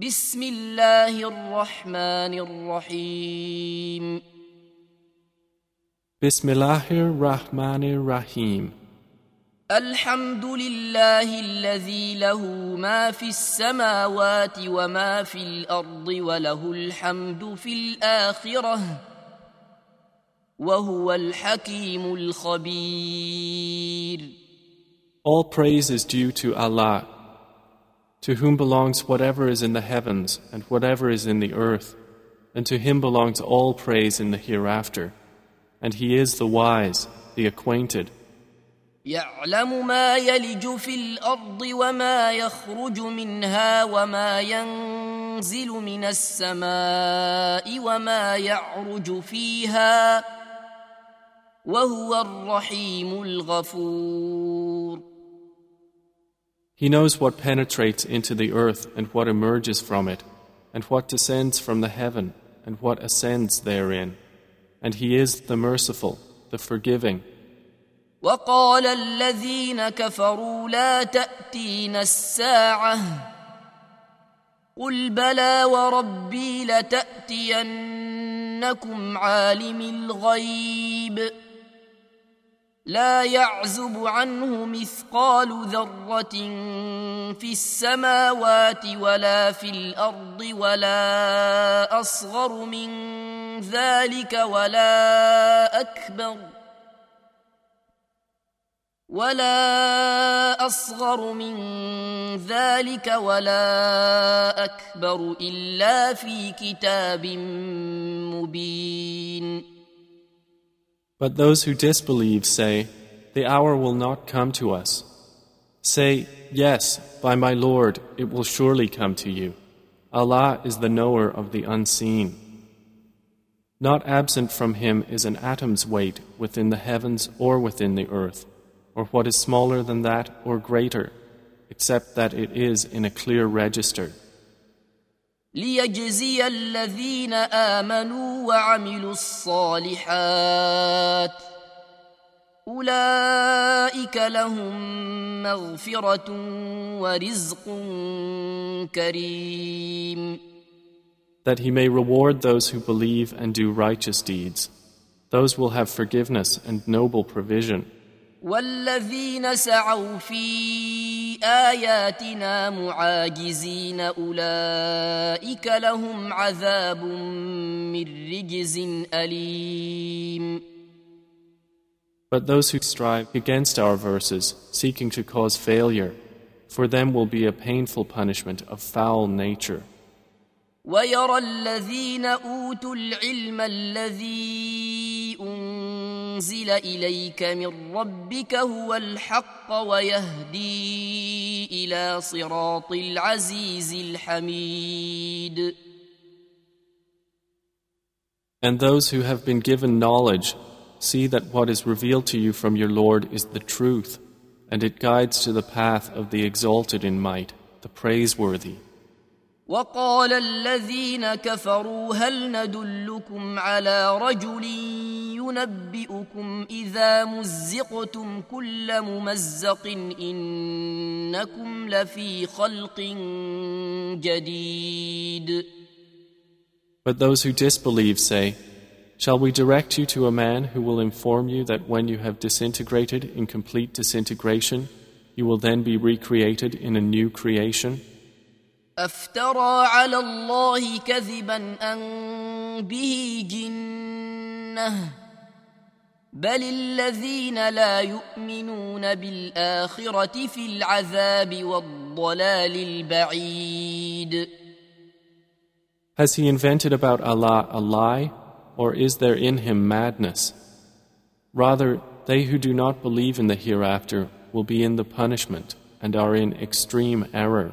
بسم الله الرحمن الرحيم Bismillahir Rahmanir Rahim. الحمد لله الذي له ما في السماوات وما في الارض وله الحمد في الاخره وهو الحكيم الخبير All praise is due to Allah, to whom belongs whatever is in the heavens and whatever is in the earth, and to him belongs all praise in the hereafter. And he is the wise, the acquainted. يعلم ما يلج في الارض وما يخرج منها وما ينزل من السماء وما يعرج فيها وهو الرحيم الغفور He knows what penetrates into the earth and what emerges from it, and what descends from the heaven and what ascends therein. And he is the merciful, the forgiving. وقال الذين كفروا لا تأتين الساعة قل بلى وربي لتأتينكم عالم الغيب لا يعزب عنه مثقال ذرة في السماوات ولا في الأرض ولا أصغر من ذلك ولا أكبر ۖ ولا أصغر من ذلك ولا أكبر إلا في كتاب مبين But those who disbelieve say, The hour will not come to us. Say, Yes, by my Lord, it will surely come to you. Allah is the knower of the unseen. Not absent from Him is an atom's weight within the heavens or within the earth or what is smaller than that or greater, except that it is in a clear register. ليجزي الذين آمنوا وعملوا الصالحات أولئك لهم مغفرة ورزق كريم That he may reward those who believe and do righteous deeds. Those will have forgiveness and noble provision. والذين سعوا في اياتنا معاجزين اولئك لهم عذاب من رجز اليم But those who strive against our verses, seeking to cause failure, for them will be a painful punishment of foul nature. ويرى الذين اوتوا العلم الذي انزل اليك من ربك هو الحق ويهدي الى صراط العزيز الحميد And those who have been given knowledge see that what is revealed to you from your Lord is the truth, and it guides to the path of the exalted in might, the praiseworthy. وقال الذين كفروا هل ندلكم على رجل ينبئكم اذا مزقتم كل ممزق انكم لفي خلق جديد But those who disbelieve say, Shall we direct you to a man who will inform you that when you have disintegrated in complete disintegration, you will then be recreated in a new creation? افترى على الله كذبا ان به جنه بل الذين لا يؤمنون بالاخره في العذاب والضلال البعيد Has he invented about Allah a lie, or is there in him madness? Rather, they who do not believe in the hereafter will be in the punishment and are in extreme error.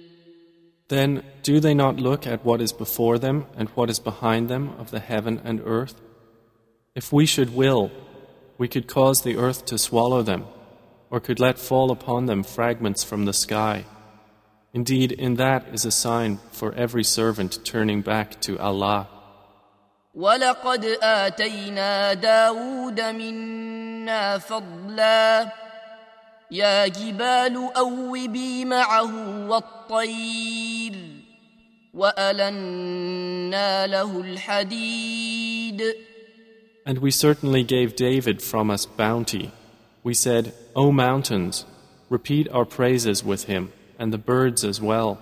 Then do they not look at what is before them and what is behind them of the heaven and earth? If we should will, we could cause the earth to swallow them, or could let fall upon them fragments from the sky. Indeed, in that is a sign for every servant turning back to Allah. ولقد آتينا داود منا فضلا يا جبال أوبي معه والطير وألنا له الحديد And we certainly gave David from us bounty. We said, O mountains, repeat our praises with him, and the birds as well.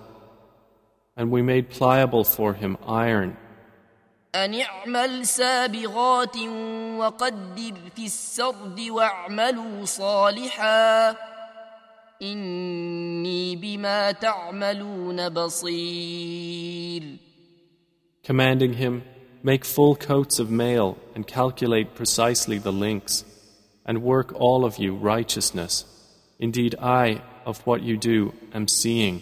And we made pliable for him iron. أن اعمل سابغات وقدر في السرد واعملوا صالحا إني بما تعملون بصير Commanding him, make full coats of mail and calculate precisely the links, and work all of you righteousness. Indeed, I, of what you do, am seeing.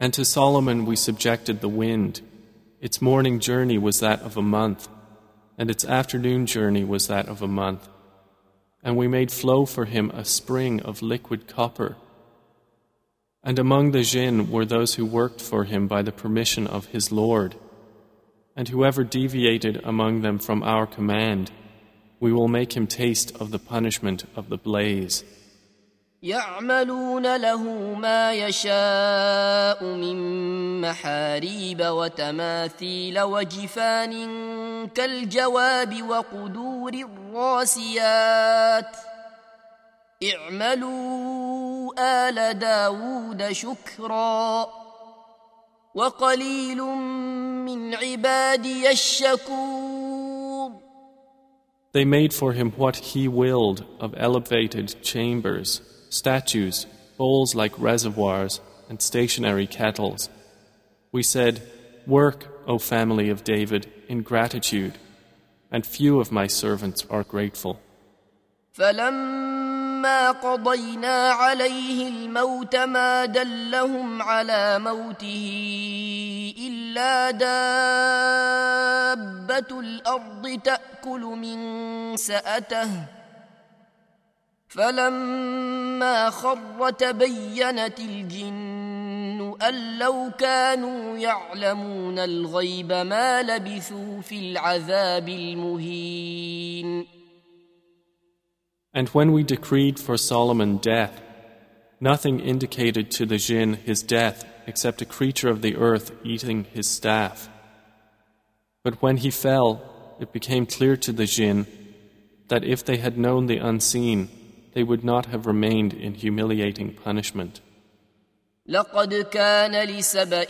And to Solomon we subjected the wind. Its morning journey was that of a month, and its afternoon journey was that of a month. And we made flow for him a spring of liquid copper. And among the jinn were those who worked for him by the permission of his Lord. And whoever deviated among them from our command, we will make him taste of the punishment of the blaze. يعملون له ما يشاء من محاريب وتماثيل وجفان كالجواب وقدور الراسيات. اعملوا آل داود شكرا. وقليل من عبادي الشكور. They made for him what he willed of elevated chambers. statues, bowls like reservoirs, and stationary kettles. We said, Work, O family of David, in gratitude, and few of my servants are grateful. فلما قضينا عليه الموت ما دلهم على موته إلا دابة الأرض تأكل من سأته فلما خر تبينت الجن أن لو كانوا يعلمون الغيب ما لبثوا في العذاب المهين And when we decreed for Solomon death, nothing indicated to the jinn his death except a creature of the earth eating his staff. But when he fell, it became clear to the jinn that if they had known the unseen, they would not have remained in humiliating punishment. لقد كان لسبإ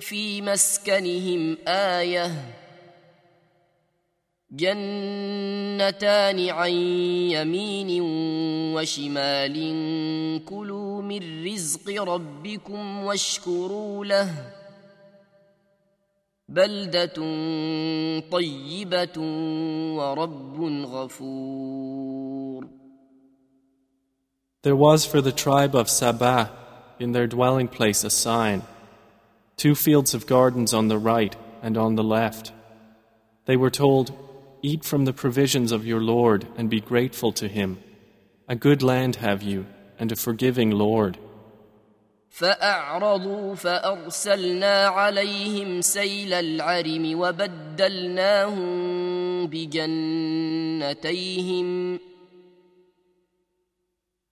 في مسكنهم آية جنتان عن يمين وشمال. كلوا من رزق ربكم واشكروا له. بلدة طيبة ورب غفور. There was for the tribe of Sabah in their dwelling place a sign two fields of gardens on the right and on the left. They were told, Eat from the provisions of your Lord and be grateful to Him. A good land have you, and a forgiving Lord. فأعرضوا فأرسلنا عليهم سيل العرم وبدلناهم بجنتيهم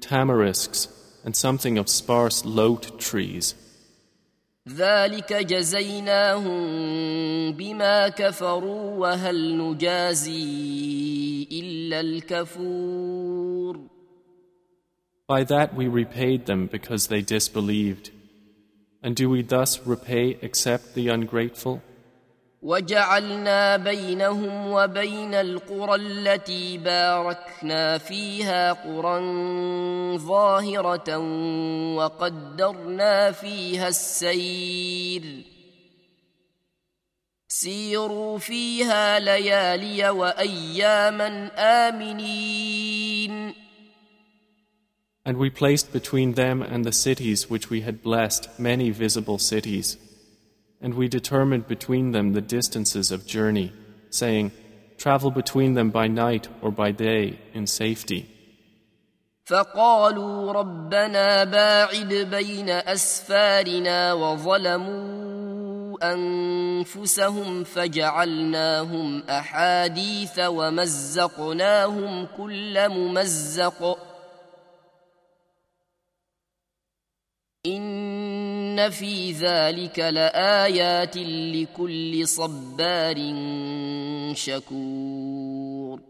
tamarisks, and something of sparse lote trees. ذلك جزيناهم بما كفروا وهل نجازي إلا الكفور By that we repaid them because they disbelieved. And do we thus repay except the ungrateful? وجعلنا بينهم وبين القرى التي باركنا فيها قرى ظاهرة وقدرنا فيها السير سيروا فيها ليالي وأياما آمنين And we placed between them and the cities which we had blessed many visible cities. And we determined between them the distances of journey, saying, Travel between them by night or by day in safety. فقالوا ربنا باعد بين أسفارنا وظلموا أنفسهم فجعلناهم أحاديث ومزقناهم كل ممزق إن في ذلك لآيات لكل صبار شكور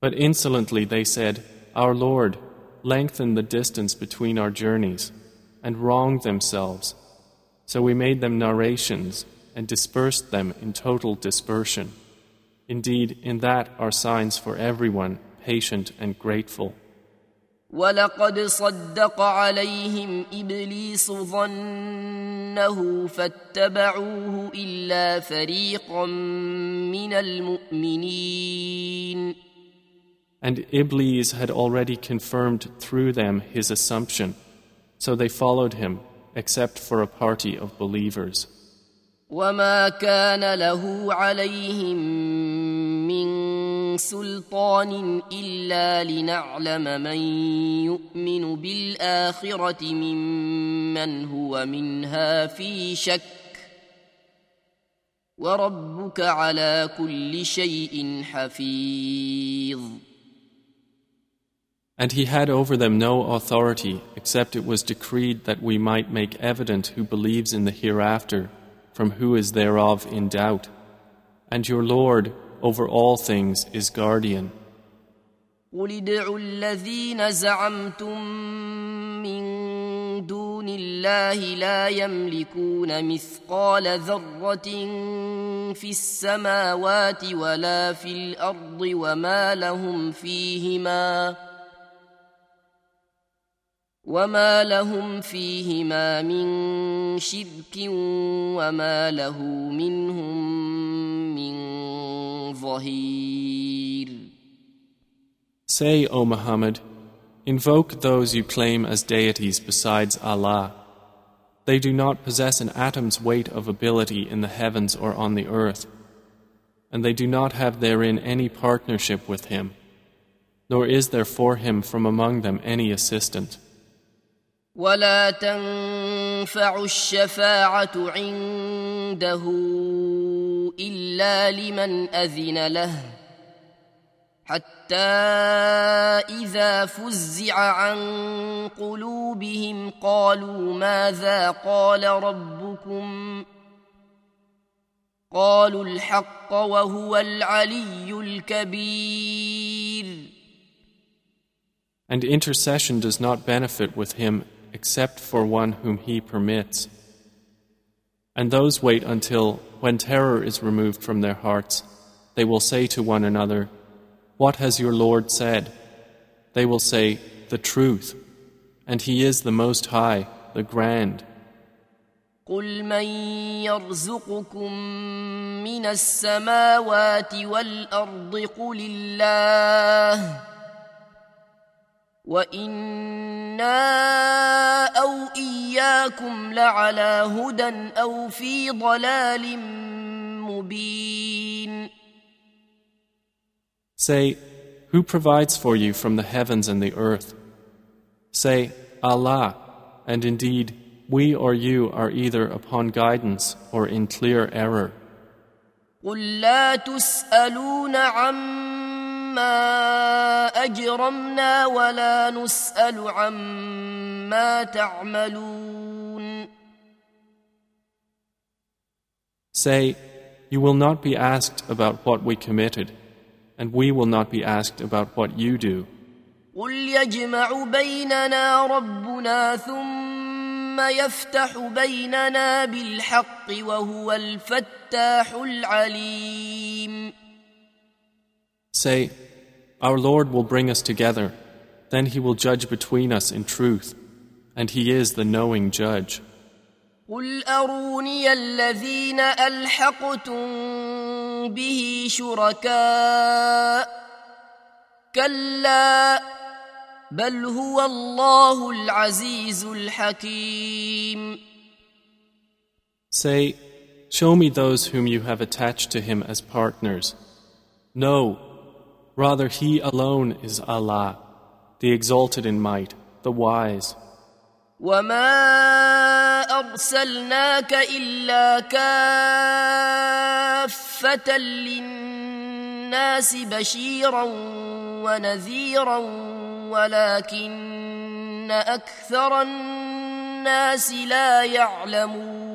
But insolently they said, Our Lord, lengthen the distance between our journeys, and wronged themselves. So we made them narrations and dispersed them in total dispersion. Indeed, in that are signs for everyone patient and grateful. ولقد صدق عليهم ابليس ظنه فاتبعوه الا فريقا من المؤمنين And Iblis had already confirmed through them his assumption, so they followed him, except for a party of believers. وما كان له عليهم من سلطان الا لنعلم من يؤمن بالاخره ممن هو منها في شك وربك على كل شيء حفيظ And he had over them no authority except it was decreed that we might make evident who believes in the hereafter from who is thereof in doubt. And your Lord over all things is guardian. قل ادعوا الذين زعمتم من دون الله لا يملكون مثقال ذرة في السماوات ولا في الأرض وما لهم فيهما وما لهم فيهما من شرك وما له منهم من ظهير Say, O Muhammad, invoke those you claim as deities besides Allah. They do not possess an atom's weight of ability in the heavens or on the earth, and they do not have therein any partnership with Him, nor is there for Him from among them any assistant. ولا تنفع الشفاعة عنده إلا لمن أذن له حتى إذا فزع عن قلوبهم قالوا ماذا قال ربكم قالوا الحق وهو العلي الكبير And intercession does not benefit with Him except for one whom He permits. And those wait until, when terror is removed from their hearts, they will say to one another, What has your Lord said? They will say, The truth. And He is the Most High, the Grand. قل من يرزقكم من السماوات والأرض قل الله وإنا أو إياكم لعلى هدى أو في ضلال مبين Say, Who provides for you from the heavens and the earth? Say, Allah, and indeed, we or you are either upon guidance or in clear error. قل لا تسألون عما أجرمنا ولا نسأل عما تعملون Say, You will not be asked about what we committed, and we will not be asked about what you do. قل يجمع بيننا ربنا ثم يفتح بيننا بالحق وهو الفتاح العليم Say, Our Lord will bring us together, then He will judge between us in truth, and He is the knowing judge. قل أروني الذين ألحقتم به شركاء كلا بل هو الله العزيز الحكيم Say, Show me those whom you have attached to him as partners. No, rather he alone is Allah, the exalted in might, the wise. وما أرسلناك إلا كافة للناس بشيرا ونذيرا ولكن أكثر الناس لا يعلمون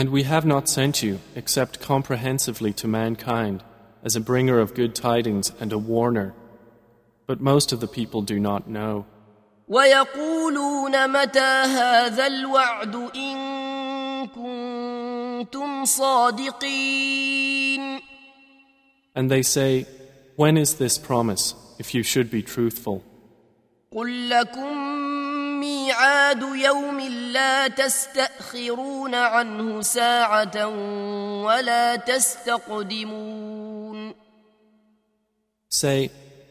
And we have not sent you except comprehensively to mankind as a bringer of good tidings and a warner. But most of the people do not know. ويقولون متى هذا الوعد إن كنتم صادقين And they say, When is this promise, if you should be truthful? قل لكم ميعاد يوم لا تستأخرون عنه ساعة ولا تستقدمون Say,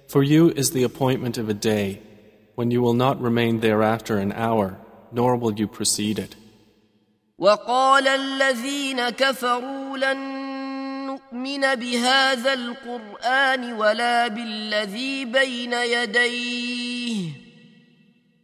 For you is the appointment of a day when you will not remain thereafter an hour, nor will you precede it. وقال الذين كفروا لن نؤمن بهذا القرآن ولا بالذي بين يديه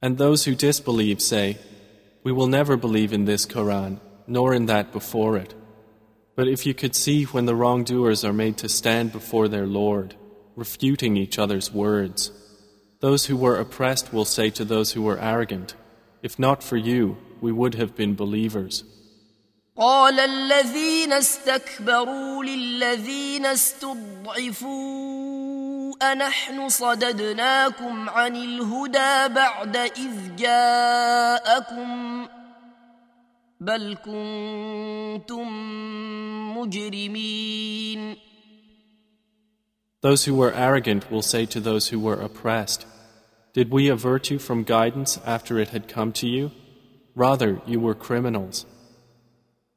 And those who disbelieve say, We will never believe in this Quran, nor in that before it. But if you could see when the wrongdoers are made to stand before their Lord, refuting each other's words, those who were oppressed will say to those who were arrogant, If not for you, we would have been believers. قال الذين استكبروا للذين استضعفوا أنحن صددناكم عن الهدى بعد إذ جاءكم بل كنتم مجرمين Those who were arrogant will say to those who were oppressed, Did we avert you from guidance after it had come to you? Rather, you were criminals.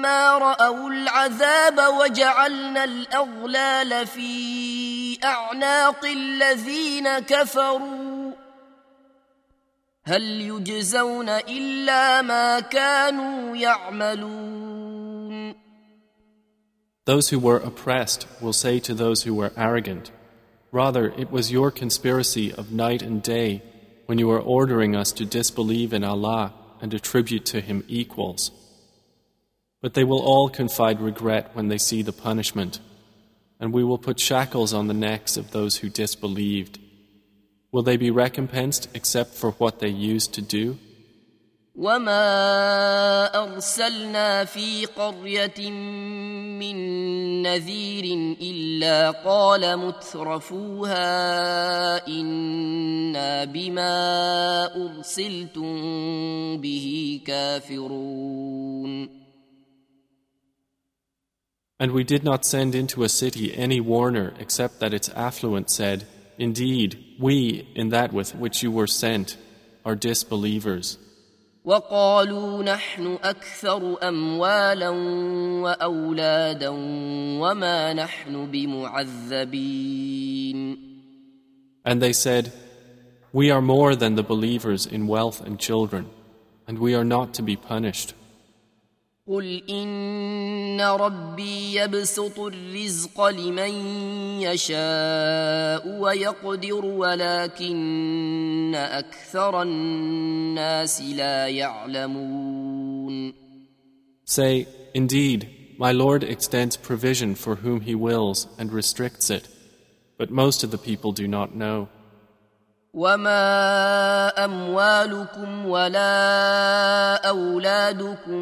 فلما رأوا العذاب وجعلنا الأغلال في أعناق الذين كفروا هل يجزون إلا ما كانوا يعملون Those who were oppressed will say to those who were arrogant, Rather, it was your conspiracy of night and day when you were ordering us to disbelieve in Allah and attribute to Him equals. But they will all confide regret when they see the punishment, and we will put shackles on the necks of those who disbelieved. Will they be recompensed except for what they used to do? وما ارسلنا في قريه من نذير الا قال مترفوها انا بما ارسلتم به كافرون And we did not send into a city any warner except that its affluent said, Indeed, we, in that with which you were sent, are disbelievers. وقالوا نحن اكثر اموالا واولادا وما نحن بمعذبين And they said, We are more than the believers in wealth and children, and we are not to be punished. قل ان ربي يبسط الرزق لمن يشاء ويقدر ولكن أكثر الناس لا يعلمون Say, Indeed, my Lord extends provision for whom He wills and restricts it, but most of the people do not know. وما اموالكم ولا اولادكم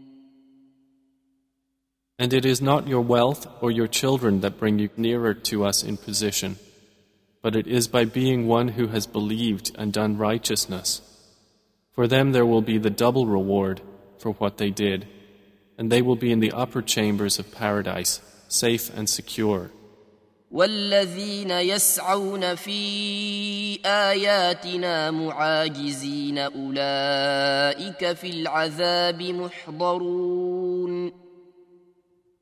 And it is not your wealth or your children that bring you nearer to us in position, but it is by being one who has believed and done righteousness. For them there will be the double reward for what they did and they will be in the upper chambers of paradise, safe and secure. والذين يسعون في آياتنا معاجزين أولئك في العذاب محضرون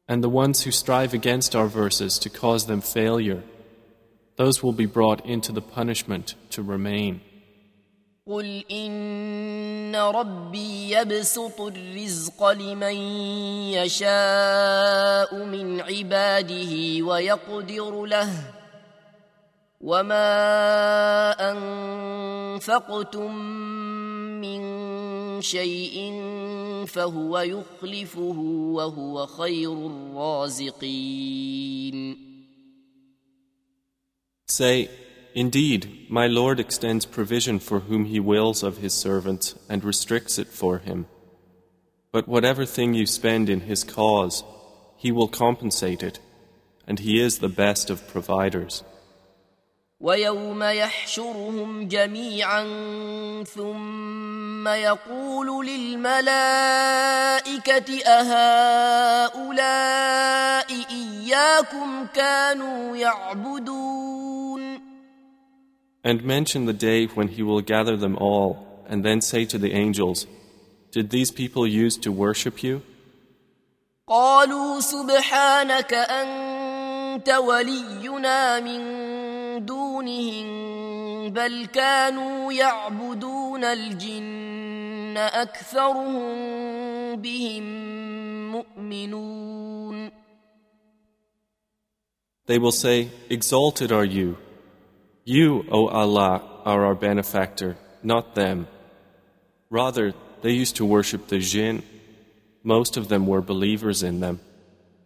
And the ones who strive against our verses to cause them failure, those will be brought into the punishment to remain. قل إن ربي يبسط الرزق لمن يشاء من عباده ويقدر له وما أنفقتم من شيء فهو يخلفه وهو خير الرازقين Say, Indeed, my Lord extends provision for whom He wills of His servants and restricts it for him. But whatever thing you spend in His cause, He will compensate it, and He is the best of providers. ويوم يحشرهم جميعا ثم يقول للملائكة أهؤلاء إياكم كانوا يعبدون And mention the day when He will gather them all, and then say to the angels, Did these people use to worship you? قالوا سبحانك أنت ولينا من دونهم بل كانوا يعبدون الجن أكثرهم بهم مؤمنون They will say, Exalted are you. You, O Allah, are our benefactor, not them. Rather, they used to worship the jinn. Most of them were believers in them.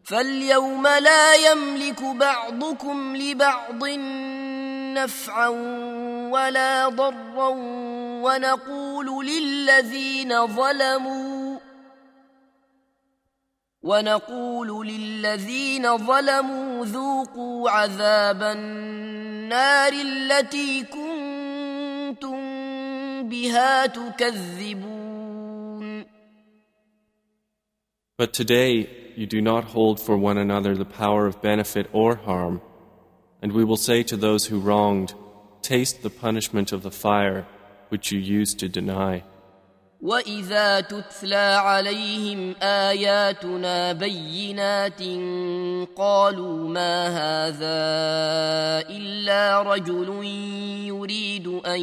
فاليوم لا يملك بعضكم لبعض نفعا ولا ضرا ونقول للذين ظلموا ونقول للذين ظلموا ذوقوا عذاب النار التي كنتم بها تكذبون But today, you do not hold for one another the power of benefit or harm. And we will say to those who wronged, Taste the punishment of the fire which you used to deny. واذا تتلى عليهم اياتنا بينات قالوا ما هذا الا رجل يريد ان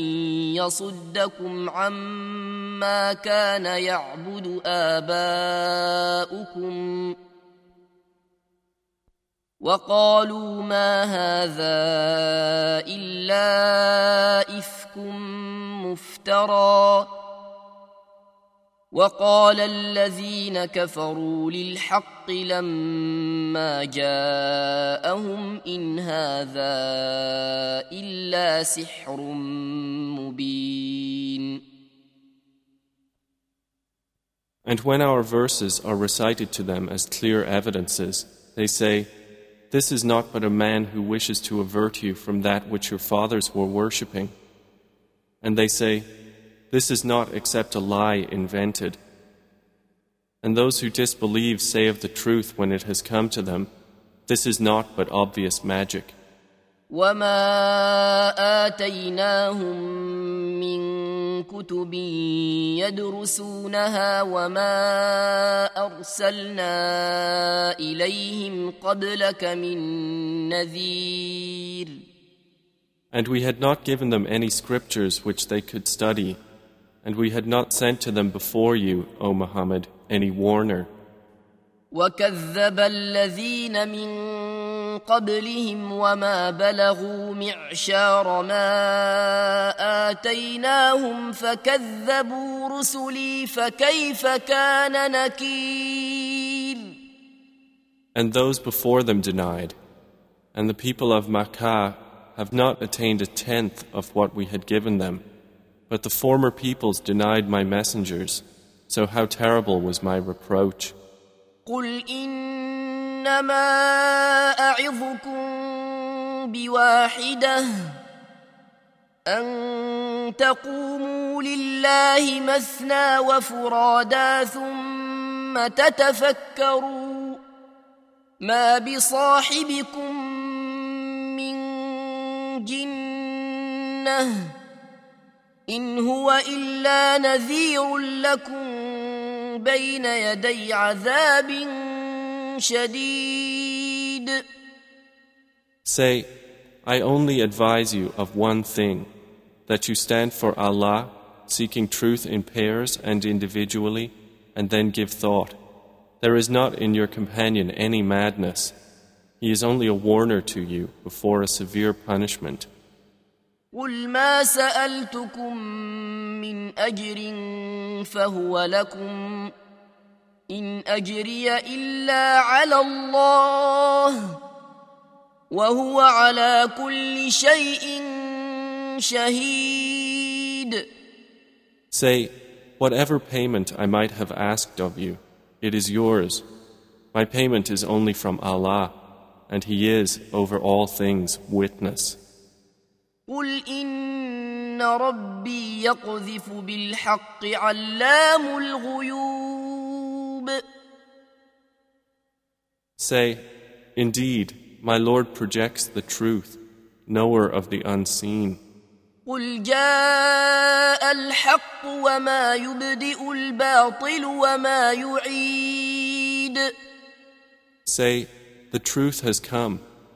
يصدكم عما كان يعبد اباؤكم وقالوا ما هذا إلا إفك مفترى. وقال الذين كفروا للحق لما جاءهم إن هذا إلا سحر مبين. And when our verses are recited to them as clear evidences, they say, This is not but a man who wishes to avert you from that which your fathers were worshipping. And they say, This is not except a lie invented. And those who disbelieve say of the truth when it has come to them, This is not but obvious magic. وما آتيناهم من كتب يدرسونها وما أرسلنا إليهم قبلك من نذير And we had not given them any scriptures which they could study and we had not sent to them before you, O Muhammad, any warner. وكذب الذين من قبلهم وما بلغوا معشار ما آتيناهم فكذبوا رسلي فكيف كان نكير And those before them denied, and the people of Makkah have not attained a tenth of what we had given them. But the former peoples denied my messengers, so how terrible was my reproach. قل إنما أعظكم بواحدة أن تقوموا لله مثنى وفرادا ثم تتفكروا ما بصاحبكم من جنه إن هو إلا نذير لكم بين يدي عذاب شديد Say, I only advise you of one thing, that you stand for Allah, seeking truth in pairs and individually, and then give thought. There is not in your companion any madness. He is only a warner to you before a severe punishment. قل ما سألتكم من أجر فهو لكم إن أجري إلا على الله وهو على كل شيء شهيد Say, whatever payment I might have asked of you, it is yours. My payment is only from Allah, and He is, over all things, witness. قل إن ربي يقذف بالحق علام الغيوب Say, Indeed, my Lord projects the truth, knower of the unseen. قل جاء الحق وما يبدئ الباطل وما يعيد Say, the truth has come,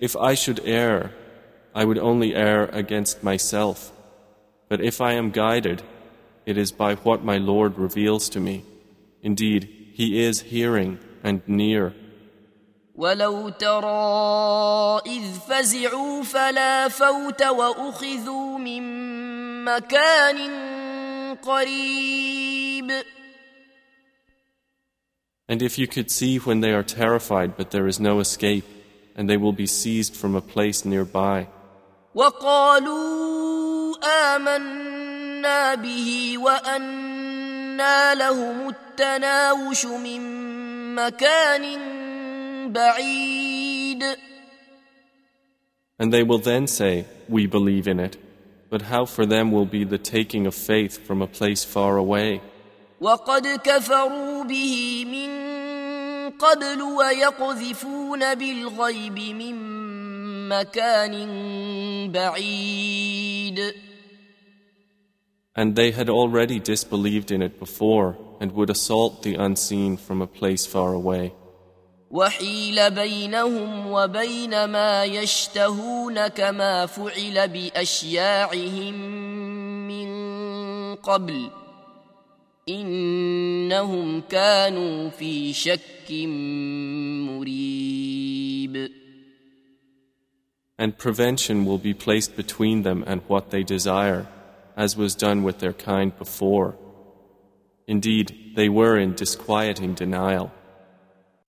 if I should err, I would only err against myself. But if I am guided, it is by what my Lord reveals to me. Indeed, He is hearing and near. ولو ترى إذ فزعوا فلا فوت وأخذوا من مكان قريب And if you could see when they are terrified but there is no escape, and they will be seized from a place nearby. وقالوا آمنا به وأنا وأنى لهم التناوش من مكان بعيد And they will then say, We believe in it. But how for them will be the taking of faith from a place far away? وقد كفروا به من قبل ويقذفون بالغيب من مكان بعيد And they had already disbelieved in it before and would assault the unseen from a place far away. وحيل بينهم وبين ما يشتهون كما فعل باشياعهم من قبل انهم كانوا في شك مريب And prevention will be placed between them and what they desire, as was done with their kind before. Indeed, they were in disquieting denial.